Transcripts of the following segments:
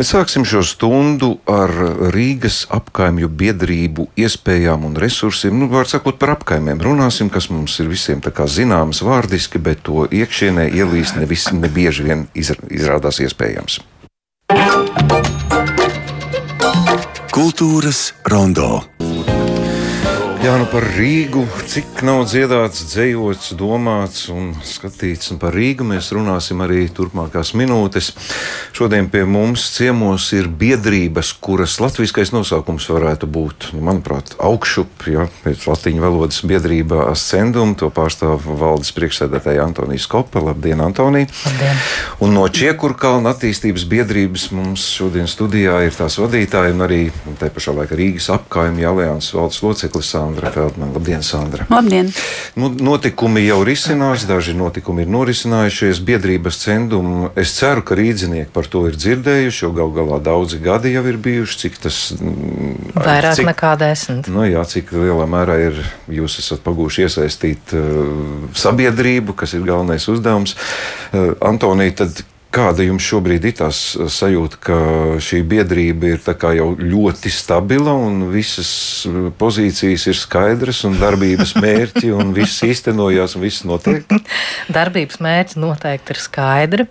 Mēs sāksim šo stundu ar Rīgas apkaimju biedrību iespējām un resursiem. Nu, var sakot, par apkaimēm runāsim, kas mums ir visiem zināms vārdiski, bet to iekšienē ielīst ne, vis, ne bieži vien izrādās iespējams. Kultūras rondo. Jā, nu par Rīgu, cik nav dziedāts, dzējots, domāts un skatīts. Un par Rīgu mēs runāsim arī turpmākās minūtes. Šodien pie mums ciemos ir biedrības, kuras latviskais nosaukums varētu būt, nu, manuprāt, augšup, ja pēc latīņu valodas biedrība Ascendum, to pārstāv valdes priekšsēdētāja Antonija Skopa. Labdien, Antonija! Labdien. Un no Čiekurkalna attīstības biedrības mums šodien studijā ir tās vadītāji un arī te pašā laikā Rīgas apkaimja alianses valdes loceklis Sandra Feldmana. Labdien, Sandra! Labdien! Nu, notikumi jau risinās, daži notikumi ir norisinājušies. Biedrības centumu es ceru, ka rīdzinieki par to ir dzirdējuši, jo gal galā daudzi gadi jau ir bijuši. Cik tas mm, vairāk cik, nekā desmit? Nu, jā, cik lielā mērā ir jūs esat pagūši iesaistīt uh, sabiedrību, kas ir galvenais uzdevums. Uh, Antonija, tad Kāda jums šobrīd ir tās sajūta, ka šī biedrība ir jau ļoti stabila un visas pozīcijas ir skaidras un darbības mērķi un viss īstenojās un viss notiek? Darbības mērķi noteikti ir skaidri.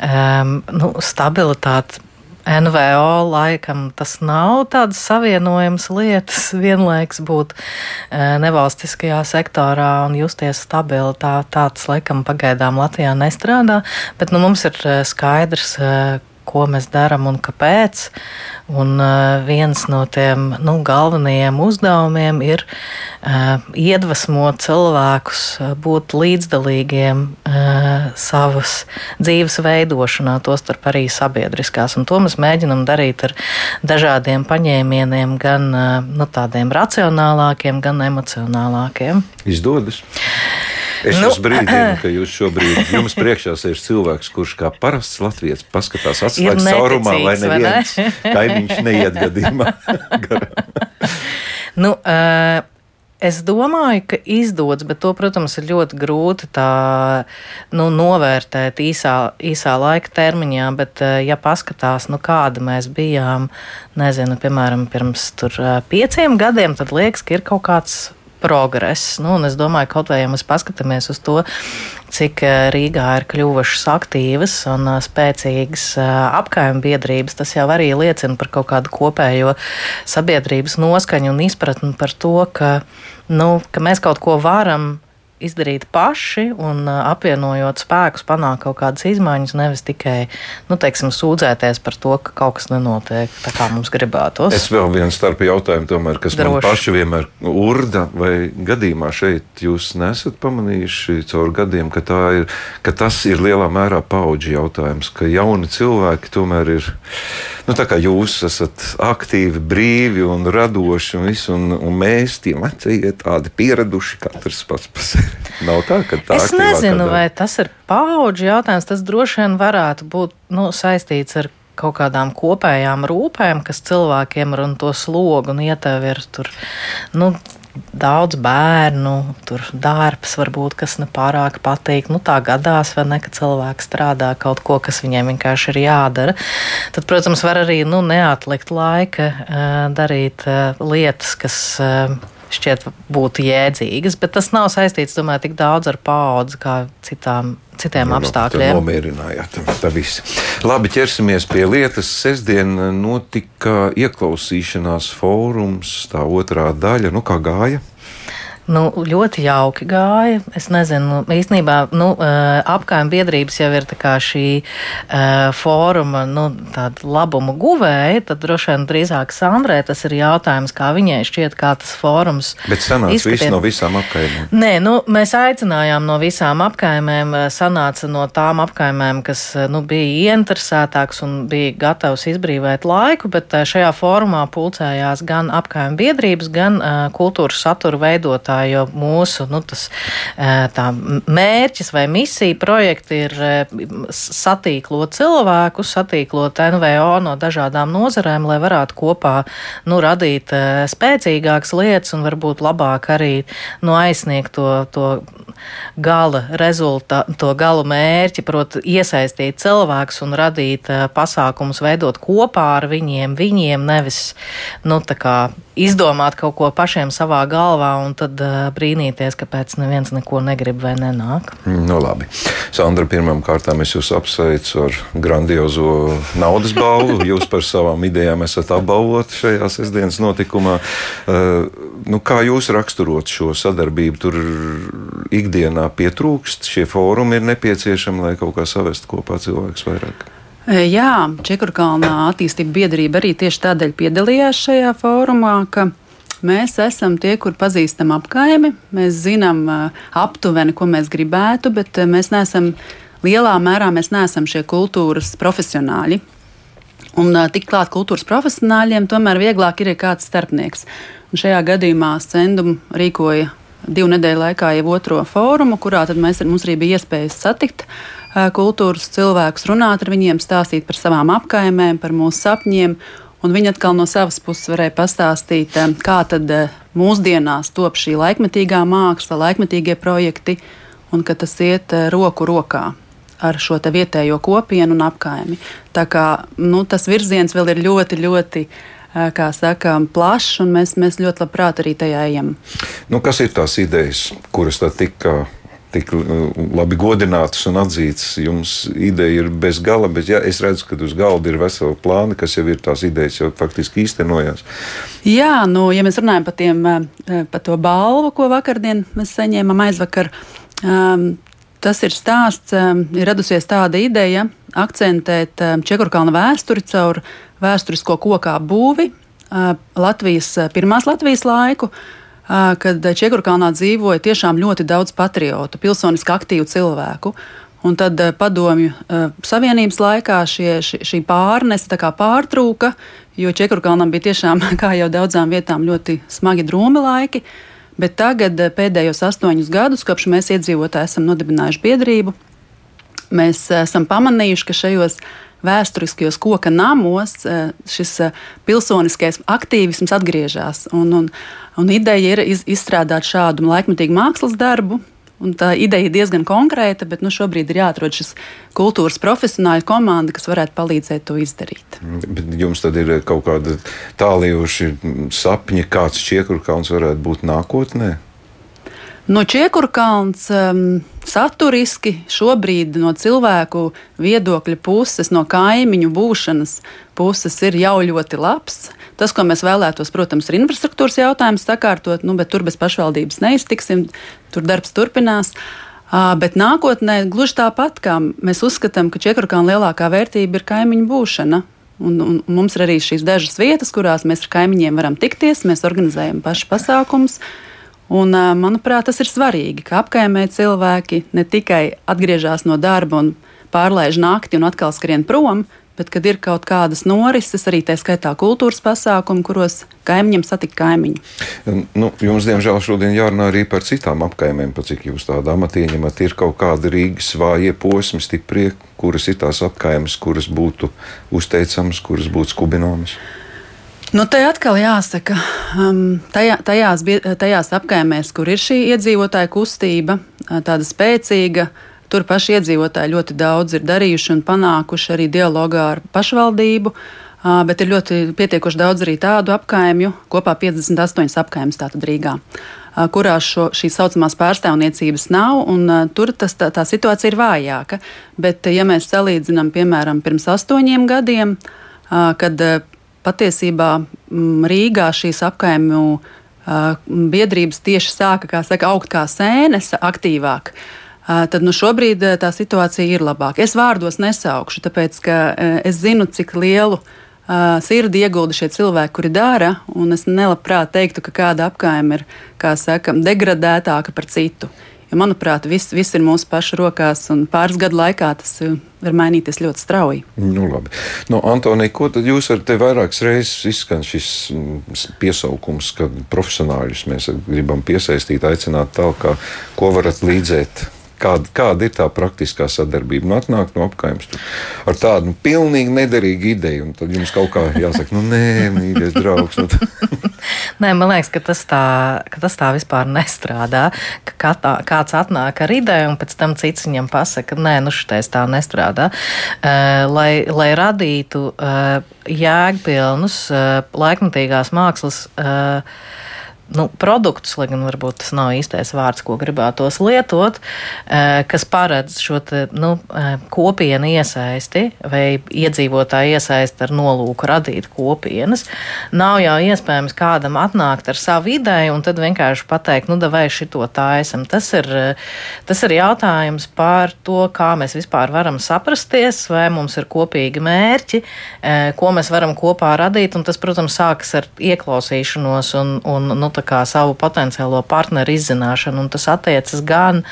Um, nu, stabilitāte NVO laikam tas nav tādas savienojamas lietas, vienlaiks būt e, nevalstiskajā sektorā un justies stabili. Tā, tāds laikam pagaidām Latvijā nestrādā, bet nu, mums ir e, skaidrs, e, ko mēs darām un kāpēc. Un uh, viens no tiem nu, galvenajiem uzdevumiem ir uh, iedvesmot cilvēkus uh, būt līdzdalīgiem savas dzīves veidošanā, tostarp arī sabiedriskās. Un to mēs mēģinam darīt ar dažādiem paņēmieniem, gan nu, tādiem racionālākiem, gan emocionālākiem. Izdodas. Es nu, brīdinu, ka jūs šobrīd jums priekšā sēž cilvēks, kurš kā parasts latviečs paskatās atslēgas caurumā, lai neviens ne? kaimiņš neiet gadījumā. nu, uh, Es domāju, ka izdodas, bet to, protams, ir ļoti grūti tā, nu, novērtēt īsā, īsā laika termiņā. Bet, ja paskatās, nu, kāda mēs bijām, nezinu, piemēram, pirms tur, pieciem gadiem, tad liekas, ka ir kaut kāds progress. Nu, es domāju, kaut vai ja mēs paskatāmies uz to, cik eh, Rīgā ir kļuvušas aktīvas un eh, spēcīgas eh, apkaimē biedrības, tas jau arī liecina par kaut kādu kopējo sabiedrības noskaņu un izpratni par to, ka, nu, ka mēs kaut ko varam izdarīt paši un apvienojot spēkus, panākt kaut kādas izmaiņas, nevis tikai nu, teiksim, sūdzēties par to, ka kaut kas nenotiek tā, kā mums gribētos. Es vēl vienu starp jautājumu, tomēr, kas Droši. man paši vienmēr urda, vai gadījumā šeit jūs nesat pamanījuši caur gadiem, ka, ir, ka tas ir lielā mērā paudžu jautājums, ka jauni cilvēki tomēr ir, nu tā kā jūs esat aktīvi, brīvi un radoši un visu, un, un mēs tie vecie tādi pieraduši katrs pats par sevi. Nav tā, ka tā es nezinu, vai tas ir paudžu jautājums. Tas droši vien varētu būt nu, saistīts ar kaut kādām kopējām rūpēm, kas cilvēkiem ir un to slogu un ietev ir tur. Nu, Daudz bērnu, tur darbs, varbūt, kas nepārāk patīk. Nu, tā gadās, vai ne, ka cilvēks strādā kaut ko, kas viņiem vienkārši ir jādara. Tad, protams, var arī nu, neatlikt laika, darīt lietas, kas šķiet būtu jēdzīgas, bet tas nav saistīts, domāju, tik daudz ar paudzi kā citām citiem nu, apstākļiem. Nomierinājāt, tā viss. Labi, ķersimies pie lietas. Sestdien notika ieklausīšanās fórums, tā otrā daļa. Nu, kā gāja? Nu, ļoti jauki gāja. Es nezinu, īstenībā nu, apgājuma biedrības jau ir šī uh, fóruma nu, labuma guvēja. Tad droši vien drīzāk Sandrē tas ir jautājums, kā viņai šķiet, kā tas fórums. Bet sanāca viss no visām apgājumiem? Nē, nu, mēs aicinājām no visām apgājumiem. Sanāca no tām apgājumiem, kas nu, bija ieinteresētāks un bija gatavs izbrīvēt laiku, bet šajā fórumā pulcējās gan apgājuma biedrības, gan uh, kultūras satura veidotāji iedzīvotāji, jo mūsu nu, tas, tā, mērķis vai misija projekti ir satīklot cilvēkus, satīklot NVO no dažādām nozarēm, lai varētu kopā nu, radīt spēcīgākas lietas un varbūt labāk arī nu, aizsniegt to, to gala rezultātu, to gala mērķi, proti, iesaistīt cilvēkus un radīt pasākumus, veidot kopā ar viņiem, viņiem nevis nu, izdomāt kaut ko pašiem savā galvā un tad uh, brīnīties, kāpēc neviens neko negrib vai nenāk. Nu, labi. Sandra, pirmām kārtām es jūs apsveicu ar grandiozo naudas balvu. Jūs par savām idejām esat apbalvoti šajā sestdienas notikumā. Uh, nu, kā jūs raksturot šo sadarbību? Tur ikdienā pietrūkst, šie fórumi ir nepieciešami, lai kaut kā savestu kopā cilvēkus vairāk. E, jā, Čekurkalnā attīstība biedrība arī tieši tādēļ piedalījās šajā fórumā, ka mēs esam tie, kur pazīstam apkaimi. Mēs zinām aptuveni, ko mēs gribētu, bet mēs neesam lielā mērā mēs neesam šie kultūras profesionāļi. Un tik klāt kultūras profesionāļiem, tomēr vieglāk ir kāds starpnieks. Un šajā gadījumā Scendum rīkoja divu nedēļu laikā jau otro fórumu, kurā mēs, mums arī bija iespējas satikt kultūras cilvēkus, runāt ar viņiem, stāstīt par savām apkaimēm, par mūsu sapņiem. Un viņi atkal no savas puses varēja pastāstīt, kā tad mūsdienās top šī laikmetīgā māksla, laikmetīgie projekti, un ka tas iet roku rokā ar šo vietējo kopienu un apkaimi. Tā kā nu, tas virziens vēl ir ļoti, ļoti kā saka, plašs, un mēs, mēs ļoti labprāt arī tajā ejam. Nu, kas ir tās idejas, kuras tā tika tik uh, labi godinātas un atzītas. Jums ideja ir bez gala, bet jā, es redzu, ka uz galda ir vesela plāna, kas jau ir tās idejas, jau faktiski īstenojās. Jā, nu, ja mēs runājam par, tiem, uh, par to balvu, ko vakardien mēs saņēmām aizvakar. Um, Tas ir stāsts, um, ir radusies tāda ideja akcentēt um, Čekurkalna vēsturi caur vēsturisko kokā būvi, uh, Latvijas, pirmās Latvijas laiku, uh, kad Čiekurkalnā dzīvoja tiešām ļoti daudz patriotu, pilsoniski aktīvu cilvēku. Un tad padomju savienības laikā šie, šī, šī pārnese pārtrūka, jo Čekurkalnam bija tiešām, kā jau daudzām vietām, ļoti smagi drūmi laiki. Bet tagad, pēdējos astoņus gadus, kopš mēs iedzīvotāji esam nodibinājuši biedrību, mēs esam pamanījuši, ka šajos vēsturiskajos koka namos šis pilsoniskais aktīvisms atgriežas. Un, un, Un ideja ir iz, izstrādāt šādu laikmetīgu mākslas darbu. Un tā ideja ir diezgan konkrēta, bet nu, šobrīd ir jāatrod šis kultūras profesionāļu komanda, kas varētu palīdzēt to izdarīt. Bet jums tad ir kaut kādi tālījuši sapņi, kāds čiekurkauns varētu būt nākotnē? No Čiekurkalns um, saturiski šobrīd no cilvēku viedokļa puses, no kaimiņu būšanas puses ir jau ļoti labs. Tas, ko mēs vēlētos, protams, ir infrastruktūras jautājums sakārtot, nu, bet tur bez pašvaldības neiztiksim, tur darbs turpinās. Uh, bet nākotnē gluži tāpat, kā mēs uzskatām, ka Čiekurkalna lielākā vērtība ir kaimiņu būšana. Un, un, mums ir arī šīs dažas vietas, kurās mēs ar kaimiņiem varam tikties, mēs organizējam pašu pasākumus. Un, manuprāt, tas ir svarīgi, ka apkaimē cilvēki ne tikai atgriežas no darba un pārlaiž nakti un atkal skrien prom, bet kad ir kaut kādas norises, arī tā skaitā kultūras pasākumi, kuros kaimiņiem satikt kaimiņu. Nu, jums, diemžēl, šodien jārunā arī par citām apkaimēm, pa cik jūs tādu amatu ieņemat. Ir kaut kādi Rīgas vājie posmi, stiprie, kuras ir tās apkaimes, kuras būtu uzteicamas, kuras būtu skubināmas. Nu, te atkal jāsaka, um, tajā, tajās, tajās apkaimēs, kur ir šī iedzīvotāja kustība, tāda spēcīga, tur paši iedzīvotāji ļoti daudz ir darījuši un panākuši arī dialogā ar pašvaldību. Uh, bet ir ļoti pietiekoši daudz arī tādu apkaimju, kopā 58 apkaimes tātad Rīgā, uh, kurās šo, šīs saucamās pārstāvniecības nav, un uh, tur tas, tā, tā situācija ir vājāka. Bet, ja mēs salīdzinām, piemēram, pirms astoņiem gadiem, kad patiesībā mm, Rīgā šīs apkaimju biedrības tieši sāka, saka, augt kā sēnes aktīvāk. Tad nu, šobrīd tā situācija ir labāka. Es vārdos nesaukšu, tāpēc ka es zinu, cik lielu sirdi iegulda šie cilvēki, kuri dara, un es nelabprāt teiktu, ka kāda apkaime ir, kā saka, degradētāka par citu. Jo, manuprāt, viss, viss ir mūsu pašu rokās, un pāris gadu laikā tas uh, var mainīties ļoti strauji. Nu, labi. no, Antonija, ko tad jūs ar te vairākas reizes izskan šis mm, piesaukums, ka profesionāļus mēs gribam piesaistīt, aicināt tālāk, ko varat līdzēt Kāda, kāda ir tā praktiskā sadarbība? Nu, atnāk no apgājuma ar tādu nu, pilnīgi nederīgu ideju, un tad jums kaut kā jāsaka, nu, nē, mīļais draugs. Nu, Nē, man liekas, ka tas tā, ka tas tā vispār nestrādā. Ka katā, kāds atnāk ar ideju, un pēc tam cits viņam pasaka, nē, nu šitais tā nestrādā. Uh, lai, lai radītu uh, jēgpilnus, uh, laikmatīgās mākslas. Uh, nu, produktus, lai gan varbūt tas nav īstais vārds, ko gribētos lietot, eh, kas paredz šo te, nu, eh, kopienu iesaisti vai iedzīvotāju iesaisti ar nolūku radīt kopienas. Nav jau iespējams kādam atnākt ar savu ideju un tad vienkārši pateikt, nu, vai šito taisam. Tas ir, eh, tas ir jautājums par to, kā mēs vispār varam saprasties, vai mums ir kopīgi mērķi, ko mēs varam kopā radīt, un tas, protams, sākas ar ieklausīšanos un, un nu, savu potenciālo partneru izzināšanu. Un tas attiecas gan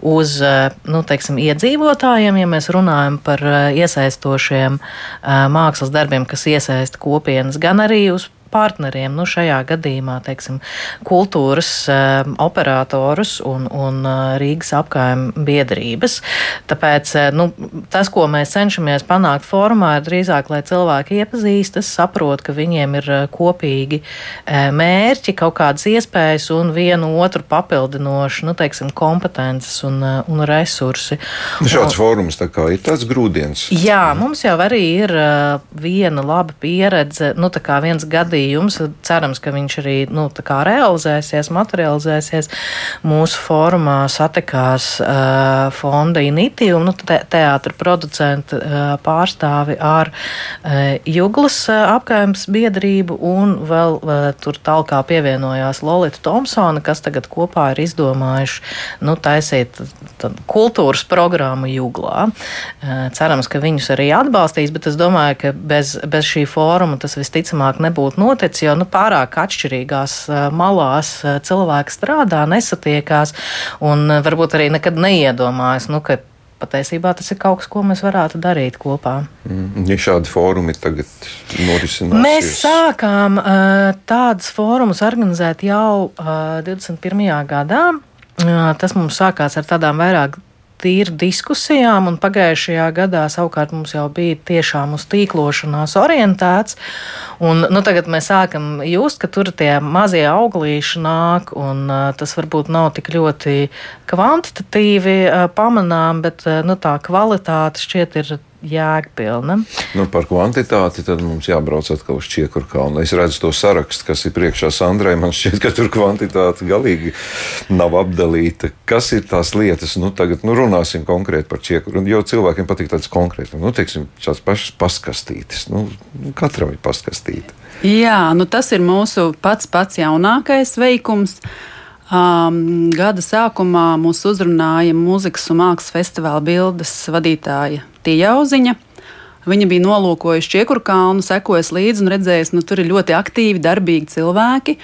uz eh, nu, teiksim, iedzīvotājiem, ja mēs runājam par eh, iesaistošiem eh, mākslas darbiem, kas iesaista kopienas, gan arī uz partneriem, nu, šajā gadījumā, teiksim, kultūras uh, operatorus un, un uh, Rīgas apgājuma biedrības. Tāpēc uh, nu, tas, ko mēs cenšamies panākt formā, ir drīzāk, lai cilvēki iepazīstas, saprot, ka viņiem ir uh, kopīgi mērķi, kaut kādas iespējas un vienu otru papildinošu, nu, teiksim, kompetences un, un resursi. Šāds un, fórums tā kā ir tāds grūdienis. Jā, mums jau arī ir viena laba pieredze, nu, tā kā viens gadījums gadījums. Cerams, ka viņš arī nu, realizēsies, materializēsies. Mūsu fórumā satikās uh, fonda iniciatīva, nu, te, teātra producenta uh, pārstāvi ar uh, Juglas uh, apgājums biedrību un vēl uh, tur tālāk pievienojās Lolita Thompsona, kas tagad kopā ir izdomājuši nu, taisīt kultūras programmu Juglā. Uh, cerams, ka viņus arī atbalstīs, bet es domāju, ka bez, bez šī fóruma tas visticamāk nebūtu noticis, jo nu, pārāk atšķirīgās malās cilvēki strādā, nesatiekās un varbūt arī nekad neiedomājas. Nu, Patiesībā tas ir kaut kas, ko mēs varētu darīt kopā. Mm, ja šādi fórumi tagad norisinās, mēs sākām uh, tādus fórumus organizēt jau uh, 21. gadā. Tas mums sākās ar tādām vairāk tīri diskusijām, un pagājušajā gadā savukārt mums jau bija tiešām uz tīklošanās orientēts. Un, nu, tagad mēs sākam just, ka tur tie mazie auglīši nāk, un tas varbūt nav tik ļoti kvantitatīvi pamanām, bet nu, tā kvalitāte šķiet ir jēgpilna. Nu, par kvantitāti tad mums jābrauc atkal uz Čiekuru kalnu. Es redzu to sarakstu, kas ir priekšā Sandrai. Man šķiet, ka tur kvantitāte galīgi nav apdalīta. Kas ir tās lietas? Nu, tagad nu, runāsim konkrēti par Čiekuru. Jo cilvēkiem patīk tāds konkrēts, nu, teiksim, tāds pašs paskastītis. Nu, katram ir paskastīta. Jā, nu tas ir mūsu pats pats jaunākais veikums. Um, gada sākumā mūs uzrunāja mūzikas un mākslas festivāla bildes vadītāja Tijauziņa. Viņa bija nolūkojusi Čiekuru kalnu, sekojas līdzi un redzējusi, ka nu, tur ir ļoti aktīvi, darbīgi cilvēki.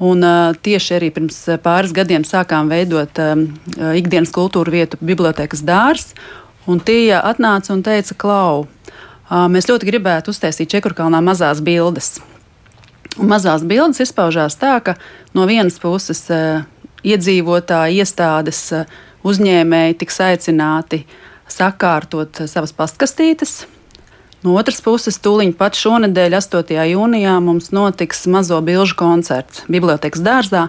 Un, uh, tieši arī pirms pāris gadiem sākām veidot um, ikdienas kultūra vietu bibliotekas dārstu. Tie atnāca un teica, Klau, uh, mēs ļoti gribētu uztaisīt Čekurkalnā mazās bildes. Un mazās bildes izpaužās tā, ka no vienas puses uh, iedzīvotāji, iestādes, uh, uzņēmēji tiks aicināti sakārtot uh, savas pastkastītes. No otras puses, tūlīt pat šonadēļ, 8. jūnijā, mums notiks mazo bilžu koncerts Bibliotēkas dārzā.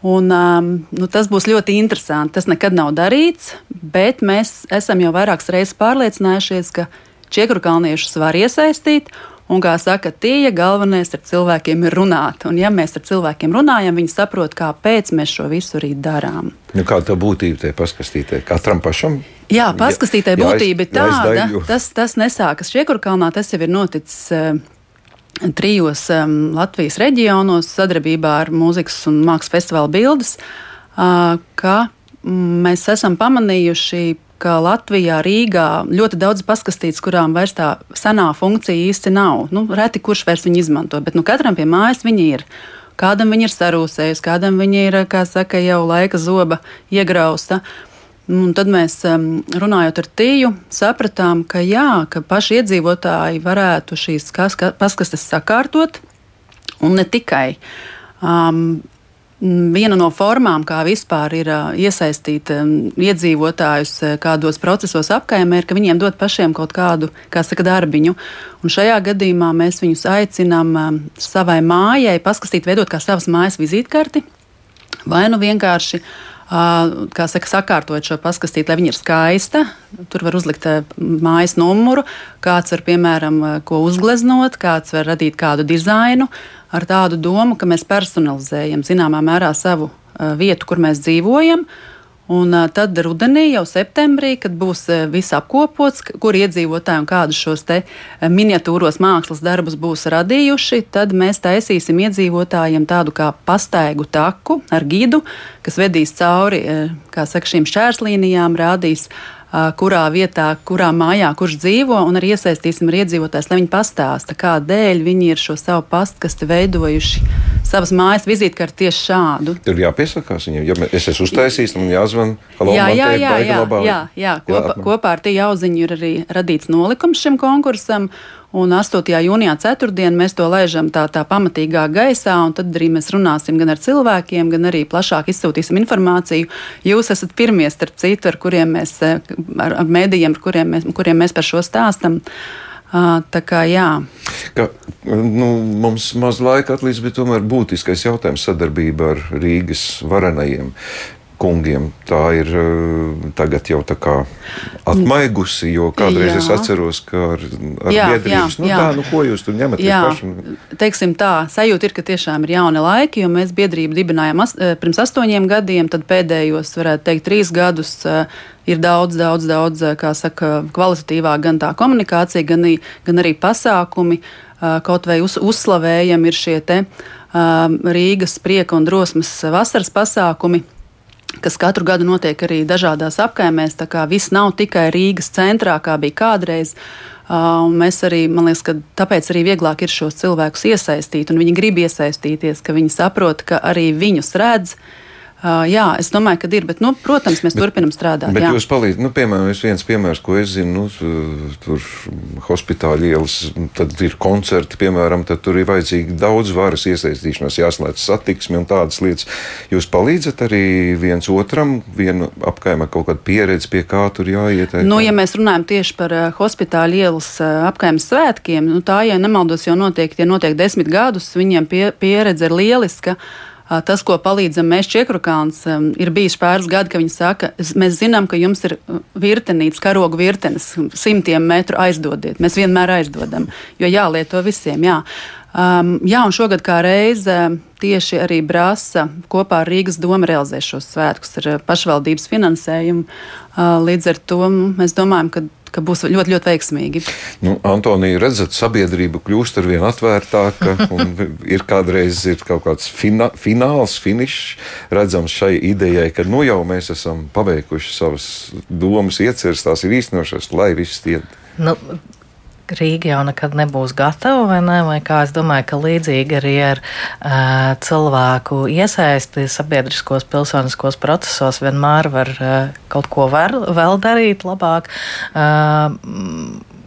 Un, um, nu, tas būs ļoti interesanti. Tas nekad nav darīts, bet mēs esam jau vairākas reizes pārliecinājušies, ka čiekurkalniešus var iesaistīt. Un, kā saka, tie galvenais ar cilvēkiem ir runāt. Un, ja mēs ar cilvēkiem runājam, viņi saprot, kāpēc mēs šo visu arī darām. Nu, kā tā būtība tai paskastītē? Katram pašam? Jā, paskastītē būtība ir tāda. Tas, tas nesākas Šiekurkalnā, tas jau ir noticis. Uh, Trijos um, Latvijas reģionos sadarbībā ar mūzikas un mākslas festivāla bildes, uh, ka mēs esam pamanījuši ka Latvijā, Rīgā ļoti daudz paskastītas, kurām vairs tā senā funkcija īsti nav. Nu, reti kurš vairs viņu izmanto, bet nu, katram pie mājas viņi ir. kādam viņa ir sarūsējusi, kādam viņa ir, kā saka, jau laika zoba iegrausta. Un tad mēs, um, runājot ar Tīju, sapratām, ka, jā, ka paši iedzīvotāji varētu šīs paskastes sakārtot, un ne tikai. Um, Viena no formām, kā vispār ir iesaistīt iedzīvotājus kādos procesos apkaimē, ir, ka viņiem dod pašiem kaut kādu, kā saka, darbiņu. Un šajā gadījumā mēs viņus aicinām savai mājai paskatīt, veidot kā savas mājas vizītkarti, vai nu vienkārši kā saka, sakārtot šo paskastīti, lai viņa ir skaista. Tur var uzlikt mājas numuru, kāds var, piemēram, ko uzgleznot, kāds var radīt kādu dizainu ar tādu domu, ka mēs personalizējam zināmā mērā savu vietu, kur mēs dzīvojam. Un tad rudenī, jau septembrī, kad būs viss apkopots, kur iedzīvotāji un kādus šos miniatūros mākslas darbus būs radījuši, tad mēs taisīsim iedzīvotājiem tādu kā pastaigu taku ar gidu, kas vedīs cauri saka, šīm šķērslīnijām, rādīs kurā vietā, kurā mājā kurš dzīvo, un arī iesaistīsim arī iedzīvotājus, lai viņi pastāsta, kādēļ viņi ir šo savu pastkasti veidojuši savas mājas vizītkarti tieši šādu. Tur jāpiesakās viņiem. Ja es esmu uztaisījis, man jāzvan. Halo, jā, jā, jā, jā, jā, jā, jā. Kopā, jā, kopā ar Tīju Auziņu ir arī radīts nolikums šim konkursam. Un 8. jūnijā, ceturtdien, mēs to laižam tā, tā pamatīgā gaisā, un tad arī mēs runāsim gan ar cilvēkiem, gan arī plašāk izsūtīsim informāciju. Jūs esat pirmie, starp citu, ar kuriem mēs, ar, ar mēdījiem, ar kuriem mēs, kuriem mēs par šo stāstam. Tā kā jā. Ka, nu, mums maz laika atlīdz, bet tomēr būtiskais jautājums sadarbība ar Rīgas varenajiem kungiem. Tā ir eh, tagad jau tā kā atmaigusi, jo kādreiz jā. es atceros, ka ar, ar jā, biedrības, jā, nu, jā. tā, nu, ko jūs tur ņemat? Jā, teiksim tā, sajūta ir, ka tiešām ir jauni laiki, jo mēs biedrību dibinājām as, eh, pirms astoņiem gadiem, tad pēdējos, varētu teikt, trīs gadus uh, ir daudz, daudz, daudz, kā saka, kvalitatīvāk gan tā komunikācija, gan, gan arī pasākumi. Kaut vai uz, uzslavējami ir šie te, Rīgas prieka un drosmes vasaras pasākumi, kas katru gadu notiek arī dažādās apkaimēs. Tā kā viss nav tikai Rīgas centrā, kā bija kādreiz. Uh, mēs arī, man liekas, ka tāpēc arī vieglāk ir šos cilvēkus iesaistīt, un viņi grib iesaistīties, ka viņi saprot, ka arī viņus redz, uh, Uh, jā, es domāju, ka ir, bet, nu, protams, mēs bet, turpinām strādāt. Bet jā. jūs palīdzat, nu, piemēram, viens piemērs, ko es zinu, nu, tur hospitāļu ielas, tad ir koncerti, piemēram, tad tur ir vajadzīgi daudz varas iesaistīšanās, jāslēdz satiksmi un tādas lietas. Jūs palīdzat arī viens otram, vienu apkaimē kaut kādu pieredzi, pie kā tur jāiet? Nu, ja mēs runājam tieši par uh, hospitāļu ielas uh, apkaimes svētkiem, nu, tā, ja nemaldos, jau notiek, tie notiek desmit gadus, viņiem pie, pieredze ir lieliska. Tas, ko palīdzam mēs Čekrukāns, ir bijis pāris gadi, ka viņi saka, mēs zinām, ka jums ir virtenīts, karogu virtenes, simtiem metru aizdodiet. Mēs vienmēr aizdodam, jo jālieto visiem. Jā. Um, jā, un šogad kā reize tieši arī Brāza kopā ar Rīgas domu realizē šos svētkus ar pašvaldības finansējumu. Uh, līdz ar to mēs domājam, ka ka būs ļoti, ļoti veiksmīgi. Nu, Antonija, redzat, sabiedrība kļūst ar vien atvērtāka, un ir kādreiz ir kaut kāds fina, fināls, finišs redzams šai idejai, ka nu jau mēs esam paveikuši savas domas, ieceres, tās ir īstenošas, lai viss tie. Nu, Rīga jau nekad nebūs gatava, vai ne? Vai kā es domāju, ka līdzīgi arī ar uh, cilvēku iesaisti sabiedriskos, pilsoniskos procesos vienmēr var uh, kaut ko var, vēl darīt labāk. Uh,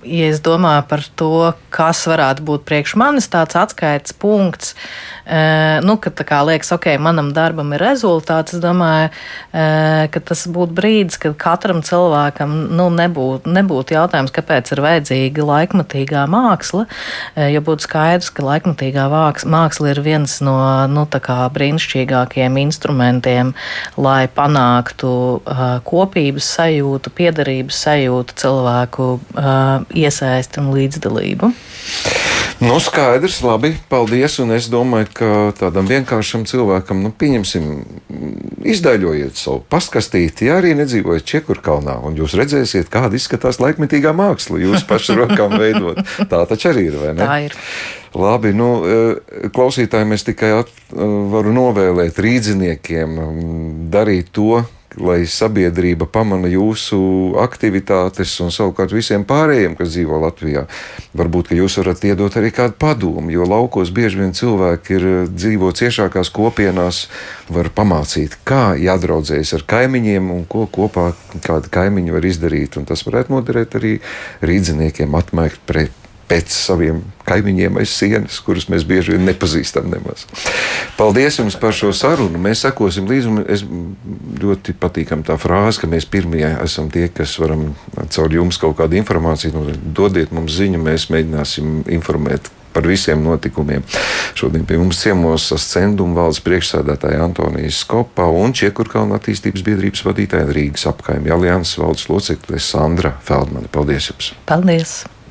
ja es domāju par to, kas varētu būt priekš manis tāds atskaites punkts, uh, nu, ka tā kā liekas, ok, manam darbam ir rezultāts, es domāju, uh, ka tas būtu brīdis, kad katram cilvēkam nu, nebūtu nebūt jautājums, kāpēc ir vajadzīga laikmatīgā māksla, uh, jo būtu skaidrs, ka laikmatīgā māksla ir viens no nu, brīnišķīgākajiem instrumentiem, lai panāktu kopības sajūtu, piederības sajūtu cilvēku iesaisti un līdzdalību. Nu, skaidrs, labi, paldies. Un es domāju, ka tādam vienkāršam cilvēkam, nu, pieņemsim, izdaļojiet savu paskastīti, ja arī nedzīvojat Čekurkalnā, un jūs redzēsiet, kāda izskatās laikmetīgā māksla. Jūs paši rokām veidot. Tā taču arī ir, vai ne? Tā ir. Labi, nu, e, klausītājiem es tikai at, e, varu novēlēt rīdziniekiem darīt to, lai sabiedrība pamana jūsu aktivitātes un savukārt visiem pārējiem, kas dzīvo Latvijā. Varbūt, ka jūs varat iedot arī kādu padomu, jo laukos bieži vien cilvēki ir dzīvo ciešākās kopienās, var pamācīt, kā jādraudzējas ar kaimiņiem un ko kopā kādi kaimiņi var izdarīt. Un tas varētu noderēt arī rīdziniekiem atmaigt pret pēc saviem kaimiņiem aiz sienas, kurus mēs bieži vien nepazīstam nemaz. Paldies jums par šo sarunu. Mēs sekosim līdzi. Es ļoti patīkam tā frāze, ka mēs pirmie esam tie, kas varam caur jums kaut kādu informāciju nu, dodiet mums ziņu, mēs mēģināsim informēt par visiem notikumiem. Šodien pie mums ciemos ascenduma valdes priekšsēdētāja Antonijas Skopa un Čiekurkalna attīstības biedrības vadītāja Rīgas apkaimja alianses valdes locekle Sandra Feldmane. Paldies jums! Paldies!